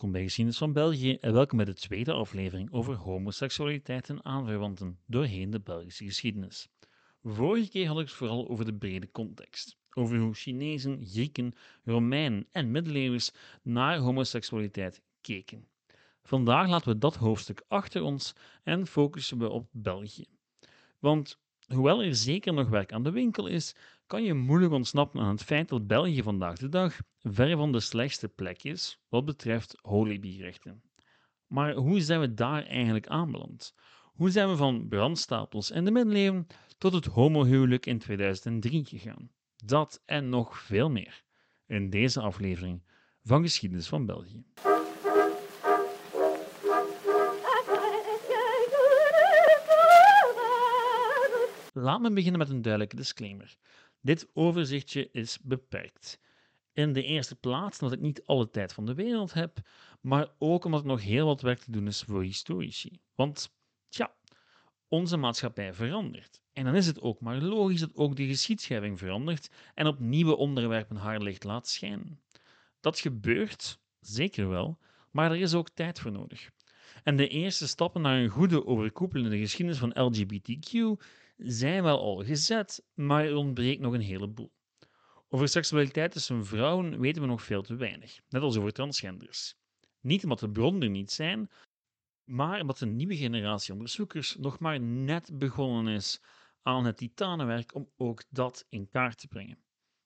welkom bij Geschiedenis van België en welkom bij de tweede aflevering over homoseksualiteit en aanverwanten doorheen de Belgische geschiedenis. Vorige keer had ik het vooral over de brede context, over hoe Chinezen, Grieken, Romeinen en middeleeuwers naar homoseksualiteit keken. Vandaag laten we dat hoofdstuk achter ons en focussen we op België. Want hoewel er zeker nog werk aan de winkel is, kan je moeilijk ontsnappen aan het feit dat België vandaag de dag ver van de slechtste plek is wat betreft holibierechten. Maar hoe zijn we daar eigenlijk aanbeland? Hoe zijn we van brandstapels en de middeleeuwen tot het homohuwelijk in 2003 gegaan? Dat en nog veel meer in deze aflevering van Geschiedenis van België. Laat me beginnen met een duidelijke disclaimer. Dit overzichtje is beperkt. In de eerste plaats omdat ik niet alle tijd van de wereld heb, maar ook omdat er nog heel wat werk te doen is voor historici. Want, tja, onze maatschappij verandert. En dan is het ook maar logisch dat ook de geschiedschrijving verandert en op nieuwe onderwerpen haar licht laat schijnen. Dat gebeurt, zeker wel, maar er is ook tijd voor nodig. En de eerste stappen naar een goede overkoepelende geschiedenis van LGBTQ zijn wel al gezet, maar er ontbreekt nog een heleboel. Over seksualiteit tussen vrouwen weten we nog veel te weinig, net als over transgenders. Niet omdat de bronnen er niet zijn, maar omdat een nieuwe generatie onderzoekers nog maar net begonnen is aan het titanenwerk om ook dat in kaart te brengen.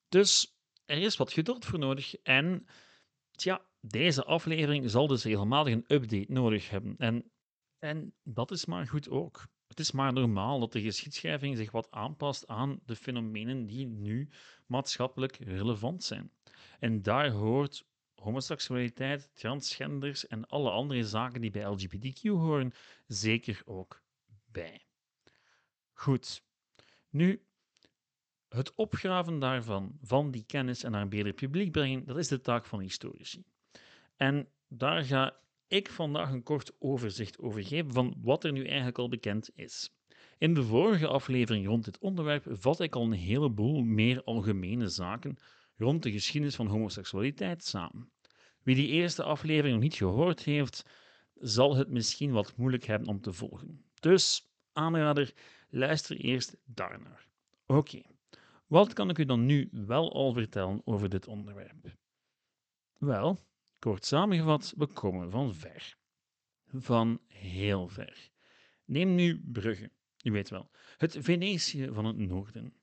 Dus er is wat geduld voor nodig en tja, deze aflevering zal dus regelmatig een update nodig hebben. En, en dat is maar goed ook. Het is maar normaal dat de geschiedschrijving zich wat aanpast aan de fenomenen die nu maatschappelijk relevant zijn. En daar hoort homoseksualiteit, transgenders en alle andere zaken die bij LGBTQ horen zeker ook bij. Goed, nu het opgraven daarvan, van die kennis en naar een publiek brengen, dat is de taak van historici. En daar ga ik vandaag een kort overzicht over geven van wat er nu eigenlijk al bekend is. In de vorige aflevering rond dit onderwerp vat ik al een heleboel meer algemene zaken rond de geschiedenis van homoseksualiteit samen. Wie die eerste aflevering nog niet gehoord heeft, zal het misschien wat moeilijk hebben om te volgen. Dus, aanrader, luister eerst daarnaar. Oké, wat kan ik u dan nu wel al vertellen over dit onderwerp? Wel, Kort samengevat, we komen van ver. Van heel ver. Neem nu Brugge, u weet wel, het Venetië van het noorden.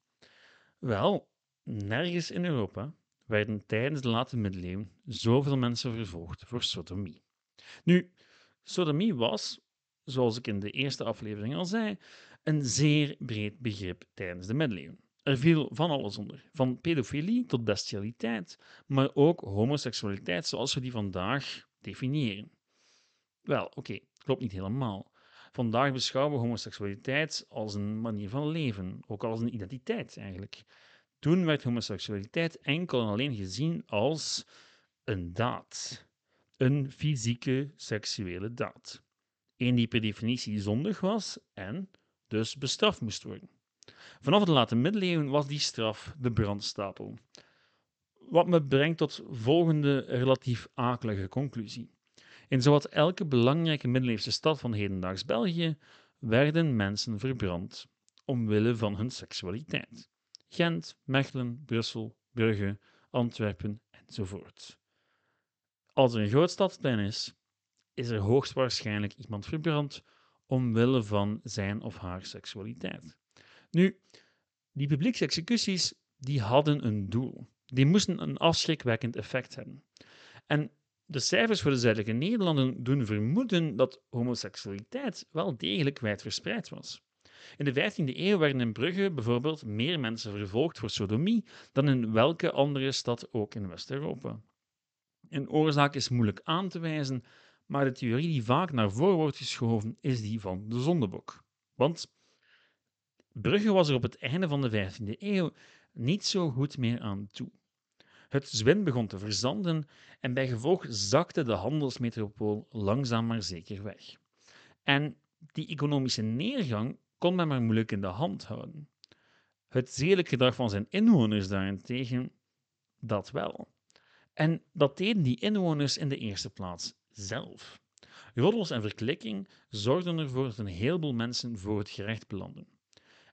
Wel, nergens in Europa werden tijdens de late middeleeuwen zoveel mensen vervolgd voor sodomie. Nu, sodomie was, zoals ik in de eerste aflevering al zei, een zeer breed begrip tijdens de middeleeuwen. Er viel van alles onder, van pedofilie tot bestialiteit, maar ook homoseksualiteit zoals we die vandaag definiëren. Wel, oké, klopt niet helemaal. Vandaag beschouwen we homoseksualiteit als een manier van leven, ook als een identiteit eigenlijk. Toen werd homoseksualiteit enkel en alleen gezien als een daad, een fysieke seksuele daad. Een die per definitie zondig was en dus bestraft moest worden. Vanaf de late middeleeuwen was die straf de brandstapel. Wat me brengt tot volgende relatief akelige conclusie. In zowat elke belangrijke middeleeuwse stad van hedendaags België werden mensen verbrand omwille van hun seksualiteit. Gent, Mechelen, Brussel, Brugge, Antwerpen enzovoort. Als er een grootstadsplein is, is er hoogstwaarschijnlijk iemand verbrand omwille van zijn of haar seksualiteit. Nu, die publieksexecuties die hadden een doel. Die moesten een afschrikwekkend effect hebben. En de cijfers voor de zuidelijke Nederlanden doen vermoeden dat homoseksualiteit wel degelijk wijdverspreid was. In de 15e eeuw werden in Brugge bijvoorbeeld meer mensen vervolgd voor sodomie dan in welke andere stad ook in West-Europa. Een oorzaak is moeilijk aan te wijzen, maar de theorie die vaak naar voren wordt geschoven is die van de zondebok. Want Brugge was er op het einde van de 15e eeuw niet zo goed meer aan toe. Het zwin begon te verzanden en bij gevolg zakte de handelsmetropool langzaam maar zeker weg. En die economische neergang kon men maar moeilijk in de hand houden. Het zedelijk gedrag van zijn inwoners daarentegen, dat wel. En dat deden die inwoners in de eerste plaats zelf. Roddels en verklikking zorgden ervoor dat een heleboel mensen voor het gerecht belanden.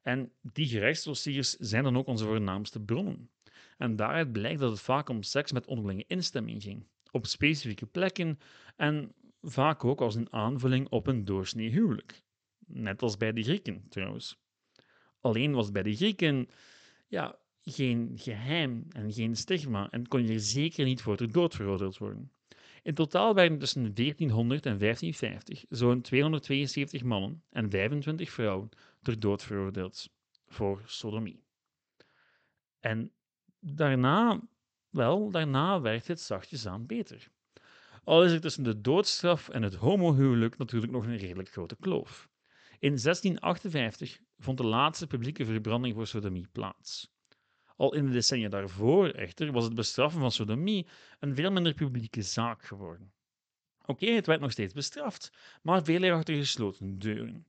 En die gerechtsdossiers zijn dan ook onze voornaamste bronnen. En daaruit blijkt dat het vaak om seks met onderlinge instemming ging, op specifieke plekken en vaak ook als een aanvulling op een doorsnee huwelijk. Net als bij de Grieken trouwens. Alleen was bij de Grieken ja, geen geheim en geen stigma en kon je er zeker niet voor ter dood veroordeeld worden. In totaal werden tussen 1400 en 1550 zo'n 272 mannen en 25 vrouwen ter dood veroordeeld voor sodomie. En daarna, wel, daarna werd het zachtjes aan beter. Al is er tussen de doodstraf en het homohuwelijk natuurlijk nog een redelijk grote kloof. In 1658 vond de laatste publieke verbranding voor sodomie plaats. Al in de decennia daarvoor echter was het bestraffen van sodomie een veel minder publieke zaak geworden. Oké, het werd nog steeds bestraft, maar veel achter gesloten deuren.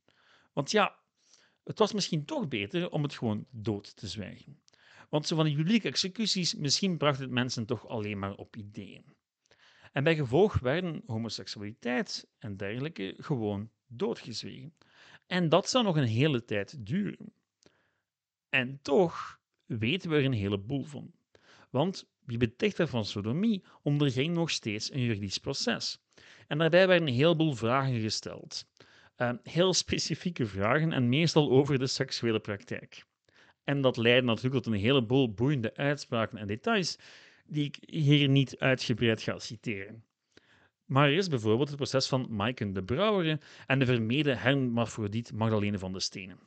Want ja, het was misschien toch beter om het gewoon dood te zwijgen. Want zo van die publieke executies, misschien bracht het mensen toch alleen maar op ideeën. En bij gevolg werden homoseksualiteit en dergelijke gewoon doodgezwegen. En dat zou nog een hele tijd duren. En toch weten we er een heleboel van. Want wie betichter van sodomie onderging nog steeds een juridisch proces. En daarbij werden een heleboel vragen gesteld. Uh, heel specifieke vragen en meestal over de seksuele praktijk. En dat leidde natuurlijk tot een heleboel boeiende uitspraken en details die ik hier niet uitgebreid ga citeren. Maar er is bijvoorbeeld het proces van Maiken de Brouwere en de vermeende hermafrodiet Magdalene van de Stenen.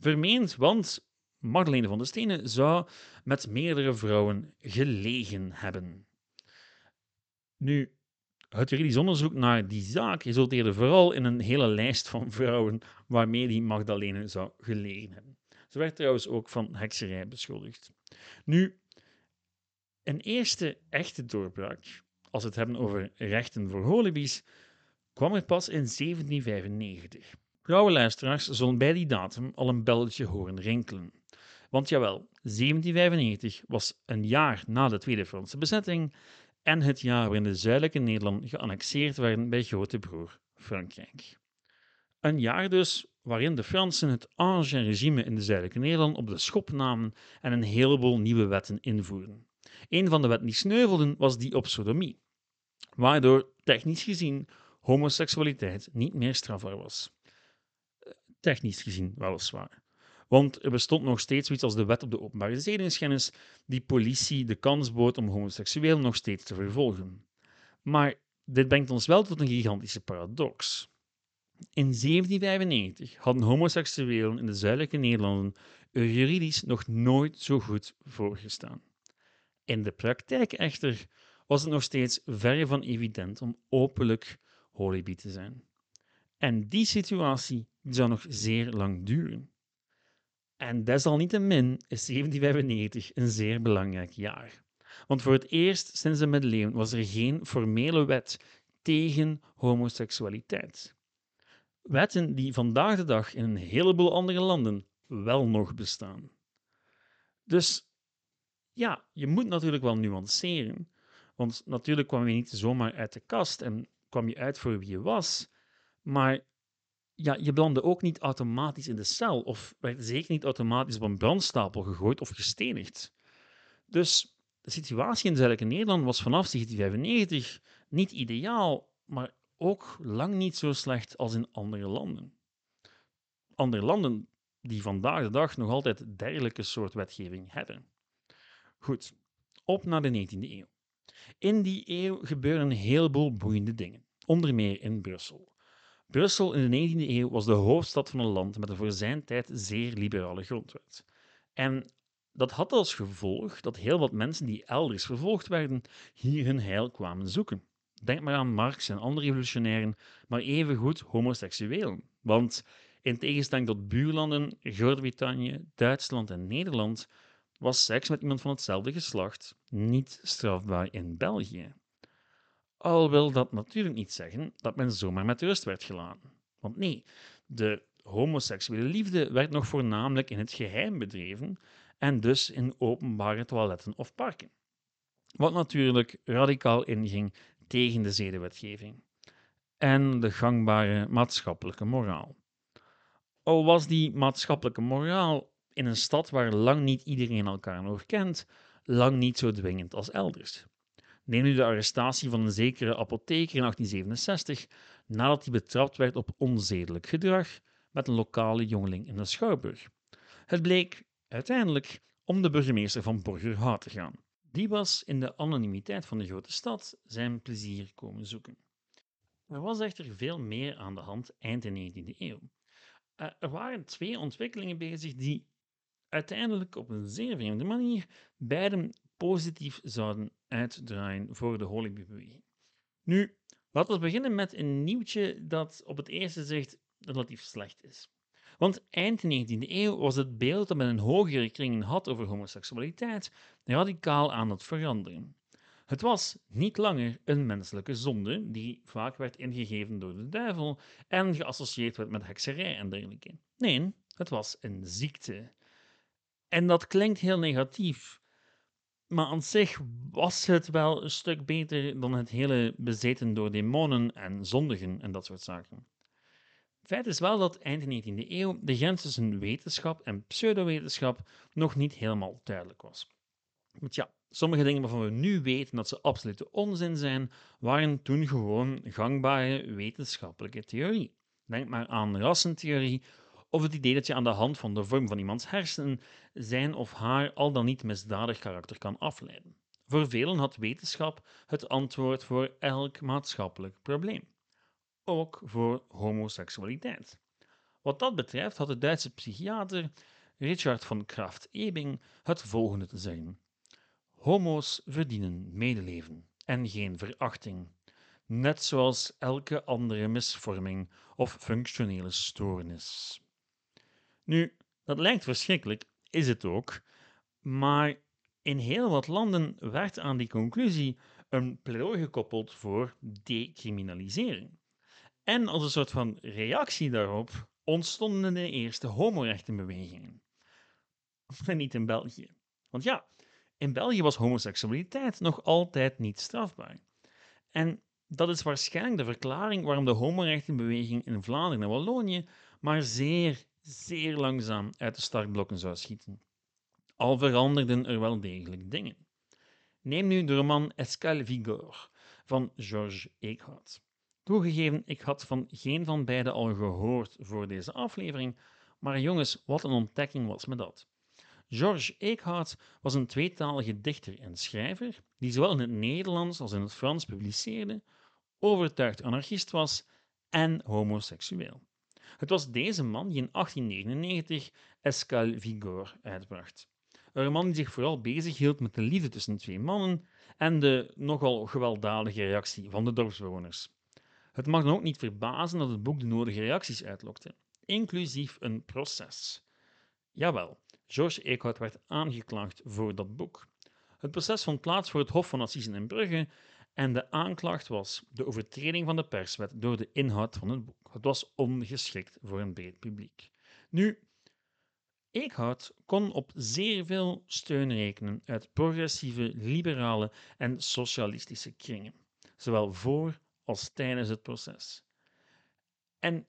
Vermeend, want Magdalene van de Stenen zou met meerdere vrouwen gelegen hebben. Nu, het juridisch onderzoek naar die zaak resulteerde vooral in een hele lijst van vrouwen waarmee die Magdalene zou gelegen hebben. Ze werd trouwens ook van hekserij beschuldigd. Nu, een eerste echte doorbraak, als we het hebben over rechten voor holibies, kwam er pas in 1795. Trouwe luisteraars zullen bij die datum al een belletje horen rinkelen. Want jawel, 1795 was een jaar na de Tweede Franse bezetting en het jaar waarin de zuidelijke Nederland geannexeerd werden bij grote broer Frankrijk. Een jaar dus waarin de Fransen het Ancien regime in de zuidelijke Nederland op de schop namen en een heleboel nieuwe wetten invoerden. Een van de wetten die sneuvelden was die op sodomie, waardoor technisch gezien homoseksualiteit niet meer strafbaar was. Technisch gezien weliswaar. Want er bestond nog steeds zoiets als de wet op de openbare zedenigsgennis, die politie de kans bood om homoseksuelen nog steeds te vervolgen. Maar dit brengt ons wel tot een gigantische paradox. In 1795 hadden homoseksuelen in de zuidelijke Nederlanden er juridisch nog nooit zo goed voorgestaan. In de praktijk echter was het nog steeds verre van evident om openlijk holibi te zijn. En die situatie zou nog zeer lang duren. En desalniettemin is 1795 een zeer belangrijk jaar. Want voor het eerst sinds de middeleeuwen was er geen formele wet tegen homoseksualiteit. Wetten die vandaag de dag in een heleboel andere landen wel nog bestaan. Dus ja, je moet natuurlijk wel nuanceren. Want natuurlijk kwam je niet zomaar uit de kast en kwam je uit voor wie je was. Maar ja, je belandde ook niet automatisch in de cel of werd zeker niet automatisch op een brandstapel gegooid of gestenigd. Dus de situatie in zuidelijke Nederland was vanaf 1795 niet ideaal, maar ook lang niet zo slecht als in andere landen. Andere landen die vandaag de dag nog altijd dergelijke soort wetgeving hebben. Goed, op naar de 19e eeuw. In die eeuw gebeuren een heleboel boeiende dingen, onder meer in Brussel. Brussel in de 19e eeuw was de hoofdstad van een land met een voor zijn tijd zeer liberale grondwet. En dat had als gevolg dat heel wat mensen die elders vervolgd werden, hier hun heil kwamen zoeken. Denk maar aan Marx en andere revolutionairen, maar evengoed homoseksuelen. Want in tegenstelling tot buurlanden, Groot-Brittannië, Duitsland en Nederland, was seks met iemand van hetzelfde geslacht niet strafbaar in België. Al wil dat natuurlijk niet zeggen dat men zomaar met rust werd gelaten. Want nee, de homoseksuele liefde werd nog voornamelijk in het geheim bedreven en dus in openbare toiletten of parken. Wat natuurlijk radicaal inging tegen de zedenwetgeving. en de gangbare maatschappelijke moraal. Al was die maatschappelijke moraal in een stad waar lang niet iedereen elkaar nog kent, lang niet zo dwingend als elders. Neem nu de arrestatie van een zekere apotheker in 1867, nadat hij betrapt werd op onzedelijk gedrag met een lokale jongeling in de Schouwburg. Het bleek uiteindelijk om de burgemeester van Borgerhout te gaan. Die was in de anonimiteit van de grote stad zijn plezier komen zoeken. Er was echter veel meer aan de hand eind de 19e eeuw. Eh, er waren twee ontwikkelingen bezig die uiteindelijk op een zeer vreemde manier beiden positief zouden uitdraaien voor de Hollywood-beweging. Nu, laten we beginnen met een nieuwtje dat op het eerste zicht relatief slecht is. Want eind 19e eeuw was het beeld dat men een hogere kringen had over homoseksualiteit radicaal aan het veranderen. Het was niet langer een menselijke zonde, die vaak werd ingegeven door de duivel en geassocieerd werd met hekserij en dergelijke. Nee, het was een ziekte. En dat klinkt heel negatief, maar aan zich was het wel een stuk beter dan het hele bezeten door demonen en zondigen en dat soort zaken. Feit is wel dat eind 19e eeuw de grens tussen wetenschap en pseudowetenschap nog niet helemaal duidelijk was. Want ja, sommige dingen waarvan we nu weten dat ze absolute onzin zijn, waren toen gewoon gangbare wetenschappelijke theorie. Denk maar aan rassentheorie of het idee dat je aan de hand van de vorm van iemands hersenen zijn of haar al dan niet misdadig karakter kan afleiden. Voor velen had wetenschap het antwoord voor elk maatschappelijk probleem ook voor homoseksualiteit. Wat dat betreft had de Duitse psychiater Richard von Kraft-Ebing het volgende te zeggen. Homo's verdienen medeleven en geen verachting, net zoals elke andere misvorming of functionele stoornis. Nu, dat lijkt verschrikkelijk, is het ook, maar in heel wat landen werd aan die conclusie een pleidooi gekoppeld voor decriminalisering. En als een soort van reactie daarop ontstonden de eerste homorechtenbewegingen. Maar niet in België. Want ja, in België was homoseksualiteit nog altijd niet strafbaar. En dat is waarschijnlijk de verklaring waarom de homorechtenbeweging in Vlaanderen en Wallonië maar zeer, zeer langzaam uit de startblokken zou schieten. Al veranderden er wel degelijk dingen. Neem nu de roman Escale Vigor van Georges Eekhout. Toegegeven, ik had van geen van beiden al gehoord voor deze aflevering, maar jongens, wat een ontdekking was me dat. Georges Eekhout was een tweetalige dichter en schrijver die zowel in het Nederlands als in het Frans publiceerde, overtuigd anarchist was en homoseksueel. Het was deze man die in 1899 Escale Vigor uitbracht. Een man die zich vooral bezighield met de liefde tussen twee mannen en de nogal gewelddadige reactie van de dorpsbewoners. Het mag dan ook niet verbazen dat het boek de nodige reacties uitlokte, inclusief een proces. Jawel, George Eekhout werd aangeklaagd voor dat boek. Het proces vond plaats voor het Hof van Assisen in Brugge en de aanklacht was de overtreding van de perswet door de inhoud van het boek. Het was ongeschikt voor een breed publiek. Nu, Eekhout kon op zeer veel steun rekenen uit progressieve, liberale en socialistische kringen, zowel voor als tijdens het proces. En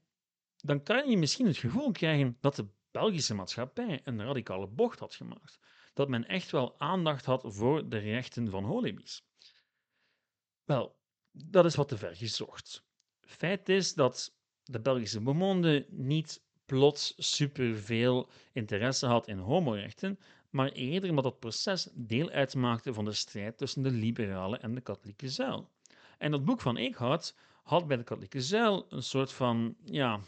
dan kan je misschien het gevoel krijgen dat de Belgische maatschappij een radicale bocht had gemaakt. Dat men echt wel aandacht had voor de rechten van holibies. Wel, dat is wat te ver gezocht. Feit is dat de Belgische bemonde niet plots superveel interesse had in homorechten, maar eerder omdat dat proces deel uitmaakte van de strijd tussen de liberale en de katholieke zuil. En dat boek van Eekhout had bij de katholieke zuil een soort van ja,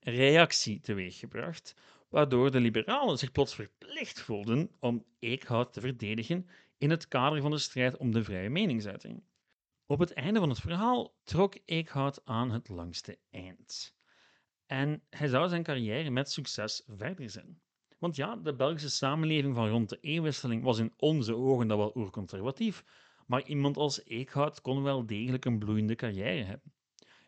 reactie teweeggebracht, waardoor de liberalen zich plots verplicht voelden om Eekhout te verdedigen in het kader van de strijd om de vrije meningsuiting. Op het einde van het verhaal trok Eekhout aan het langste eind. En hij zou zijn carrière met succes verder zijn. Want ja, de Belgische samenleving van rond de eeuwwisseling was in onze ogen dan wel oerconservatief, maar iemand als Eekhout kon wel degelijk een bloeiende carrière hebben.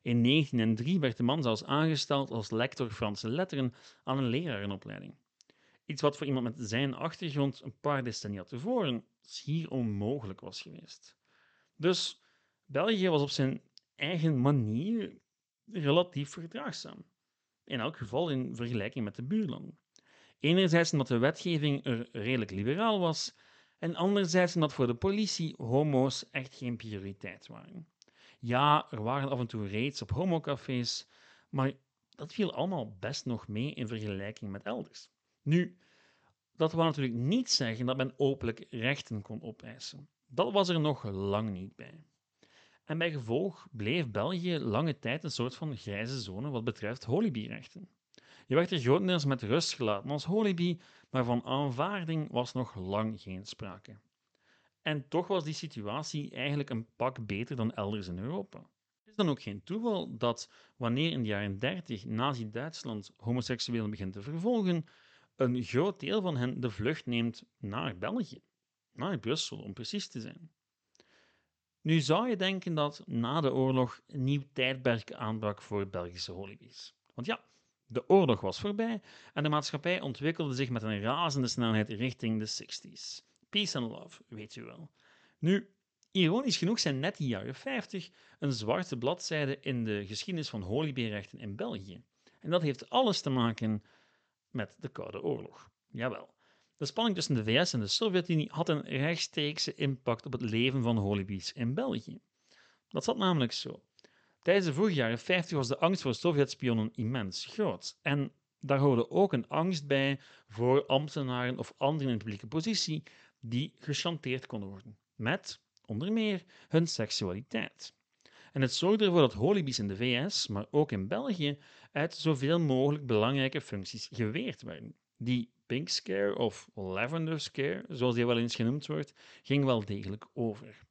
In 1903 werd de man zelfs aangesteld als lector Franse letteren aan een lerarenopleiding. Iets wat voor iemand met zijn achtergrond een paar decennia tevoren schier onmogelijk was geweest. Dus België was op zijn eigen manier relatief verdraagzaam. In elk geval in vergelijking met de buurlanden. Enerzijds omdat de wetgeving er redelijk liberaal was, en anderzijds omdat voor de politie homo's echt geen prioriteit waren. Ja, er waren af en toe raids op homocafés, maar dat viel allemaal best nog mee in vergelijking met elders. Nu, dat wil natuurlijk niet zeggen dat men openlijk rechten kon opeisen. Dat was er nog lang niet bij. En bij gevolg bleef België lange tijd een soort van grijze zone wat betreft holibierechten. Je werd er grotendeels met rust gelaten als holibi, maar van aanvaarding was nog lang geen sprake. En toch was die situatie eigenlijk een pak beter dan elders in Europa. Het is dan ook geen toeval dat wanneer in de jaren 30 Nazi-Duitsland homoseksuelen begint te vervolgen, een groot deel van hen de vlucht neemt naar België, naar Brussel om precies te zijn. Nu zou je denken dat na de oorlog een nieuw tijdperk aanbrak voor Belgische holibies. Want ja, de oorlog was voorbij en de maatschappij ontwikkelde zich met een razende snelheid richting de 60s. Peace and love, weet u wel. Nu, ironisch genoeg zijn net die jaren 50 een zwarte bladzijde in de geschiedenis van holibierrechten in België. En dat heeft alles te maken met de Koude Oorlog. Jawel. De spanning tussen de VS en de Sovjet-Unie had een rechtstreekse impact op het leven van holibies in België. Dat zat namelijk zo. Tijdens de vroege jaren 50 was de angst voor Sovjet-spionnen immens groot. En daar hoorde ook een angst bij voor ambtenaren of anderen in publieke positie die gechanteerd konden worden. Met, onder meer, hun seksualiteit. En het zorgde ervoor dat holibies in de VS, maar ook in België, uit zoveel mogelijk belangrijke functies geweerd werden. Die Pink Scare of Lavender Scare, zoals die wel eens genoemd wordt, ging wel degelijk over.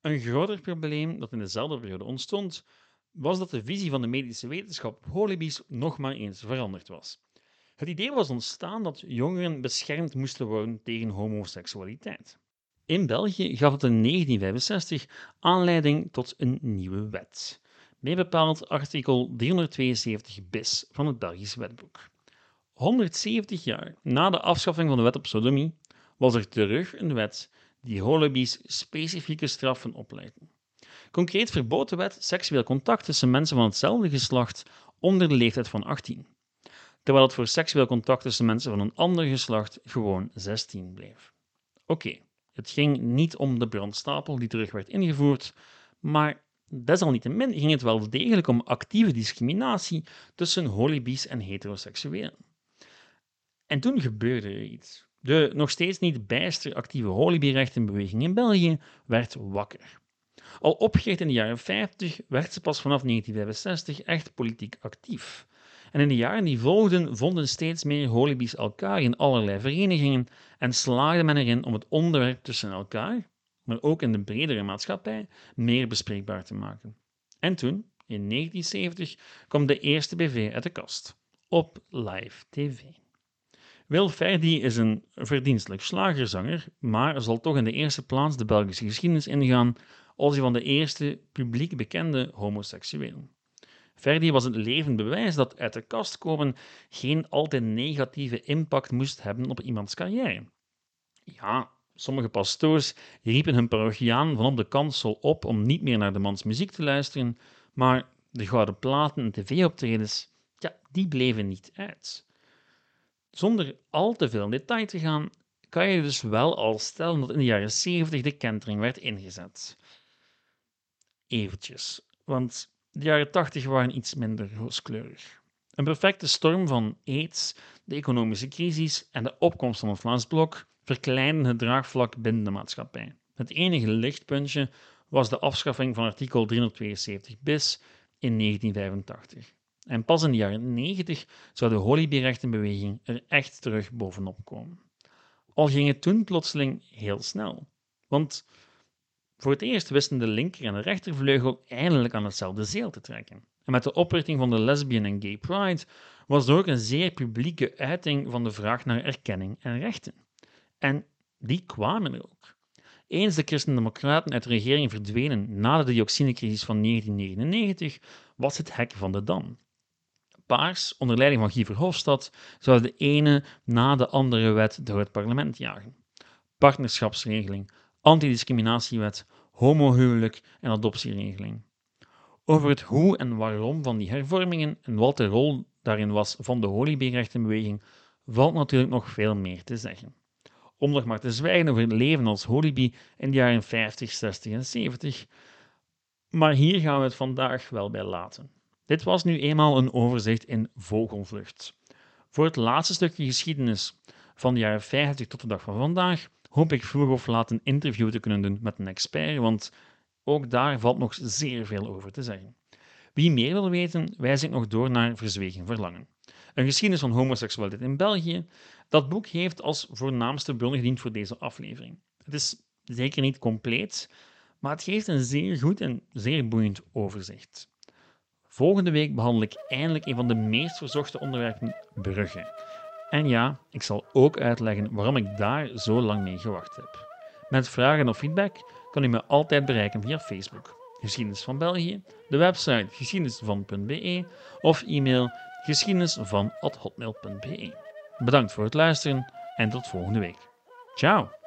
Een groter probleem dat in dezelfde periode ontstond, was dat de visie van de medische wetenschap op holibies nog maar eens veranderd was. Het idee was ontstaan dat jongeren beschermd moesten worden tegen homoseksualiteit. In België gaf het in 1965 aanleiding tot een nieuwe wet, mee bepaald artikel 372 bis van het Belgisch wetboek. 170 jaar na de afschaffing van de wet op sodomie was er terug een wet die holibies specifieke straffen oplegde. Concreet verbood de wet seksueel contact tussen mensen van hetzelfde geslacht onder de leeftijd van 18, terwijl het voor seksueel contact tussen mensen van een ander geslacht gewoon 16 bleef. Oké, het ging niet om de brandstapel die terug werd ingevoerd, maar desalniettemin ging het wel degelijk om actieve discriminatie tussen holibies en heteroseksuelen. En toen gebeurde er iets. De nog steeds niet bijster actieve holibierrechtenbeweging in België werd wakker. Al opgericht in de jaren 50 werd ze pas vanaf 1965 echt politiek actief. En in de jaren die volgden vonden steeds meer holibies elkaar in allerlei verenigingen en slaagde men erin om het onderwerp tussen elkaar, maar ook in de bredere maatschappij, meer bespreekbaar te maken. En toen, in 1970, kwam de eerste BV uit de kast, op live tv. Wil Ferdi is een verdienstelijk slagerzanger, maar zal toch in de eerste plaats de Belgische geschiedenis ingaan als een van de eerste publiek bekende homoseksuelen. Verdi was het levend bewijs dat uit de kast komen geen altijd negatieve impact moest hebben op iemands carrière. Ja, sommige pastoors riepen hun parochiaan van op de kansel op om niet meer naar de mans muziek te luisteren, maar de gouden platen en tv-optredens, ja, die bleven niet uit. Zonder al te veel in detail te gaan, kan je dus wel al stellen dat in de jaren 70 de kentering werd ingezet. Eventjes, want de jaren 80 waren iets minder rooskleurig. Een perfecte storm van aids, de economische crisis en de opkomst van het Vlaams blok verkleinden het draagvlak binnen de maatschappij. Het enige lichtpuntje was de afschaffing van artikel 372 bis in 1985. En pas in de jaren 90 zou de holibierrechtenbeweging er echt terug bovenop komen. Al ging het toen plotseling heel snel. Want voor het eerst wisten de linker- en de rechtervleugel eindelijk aan hetzelfde zeel te trekken. En met de oprichting van de Lesbian en Gay Pride was er ook een zeer publieke uiting van de vraag naar erkenning en rechten. En die kwamen er ook. Eens de Christen-Democraten uit de regering verdwenen na de dioxinecrisis van 1999, was het hek van de dam. Paars, onder leiding van Guy Verhofstadt, zou de ene na de andere wet door het parlement jagen. Partnerschapsregeling, antidiscriminatiewet, homohuwelijk en adoptieregeling. Over het hoe en waarom van die hervormingen en wat de rol daarin was van de Holybierrechtenbeweging, valt natuurlijk nog veel meer te zeggen. Om nog maar te zwijgen over het leven als Holybie in de jaren 50, 60 en 70. Maar hier gaan we het vandaag wel bij laten. Dit was nu eenmaal een overzicht in vogelvlucht. Voor het laatste stukje geschiedenis van de jaren 50 tot de dag van vandaag hoop ik vroeg of laat een interview te kunnen doen met een expert, want ook daar valt nog zeer veel over te zeggen. Wie meer wil weten, wijs ik nog door naar Verzwegen Verlangen. Een geschiedenis van homoseksualiteit in België. Dat boek heeft als voornaamste bron gediend voor deze aflevering. Het is zeker niet compleet, maar het geeft een zeer goed en zeer boeiend overzicht. Volgende week behandel ik eindelijk een van de meest verzochte onderwerpen, bruggen. En ja, ik zal ook uitleggen waarom ik daar zo lang mee gewacht heb. Met vragen of feedback kan u me altijd bereiken via Facebook, Geschiedenis van België, de website geschiedenisvan.be of e-mail geschiedenisvan.hotmail.be. Bedankt voor het luisteren en tot volgende week. Ciao!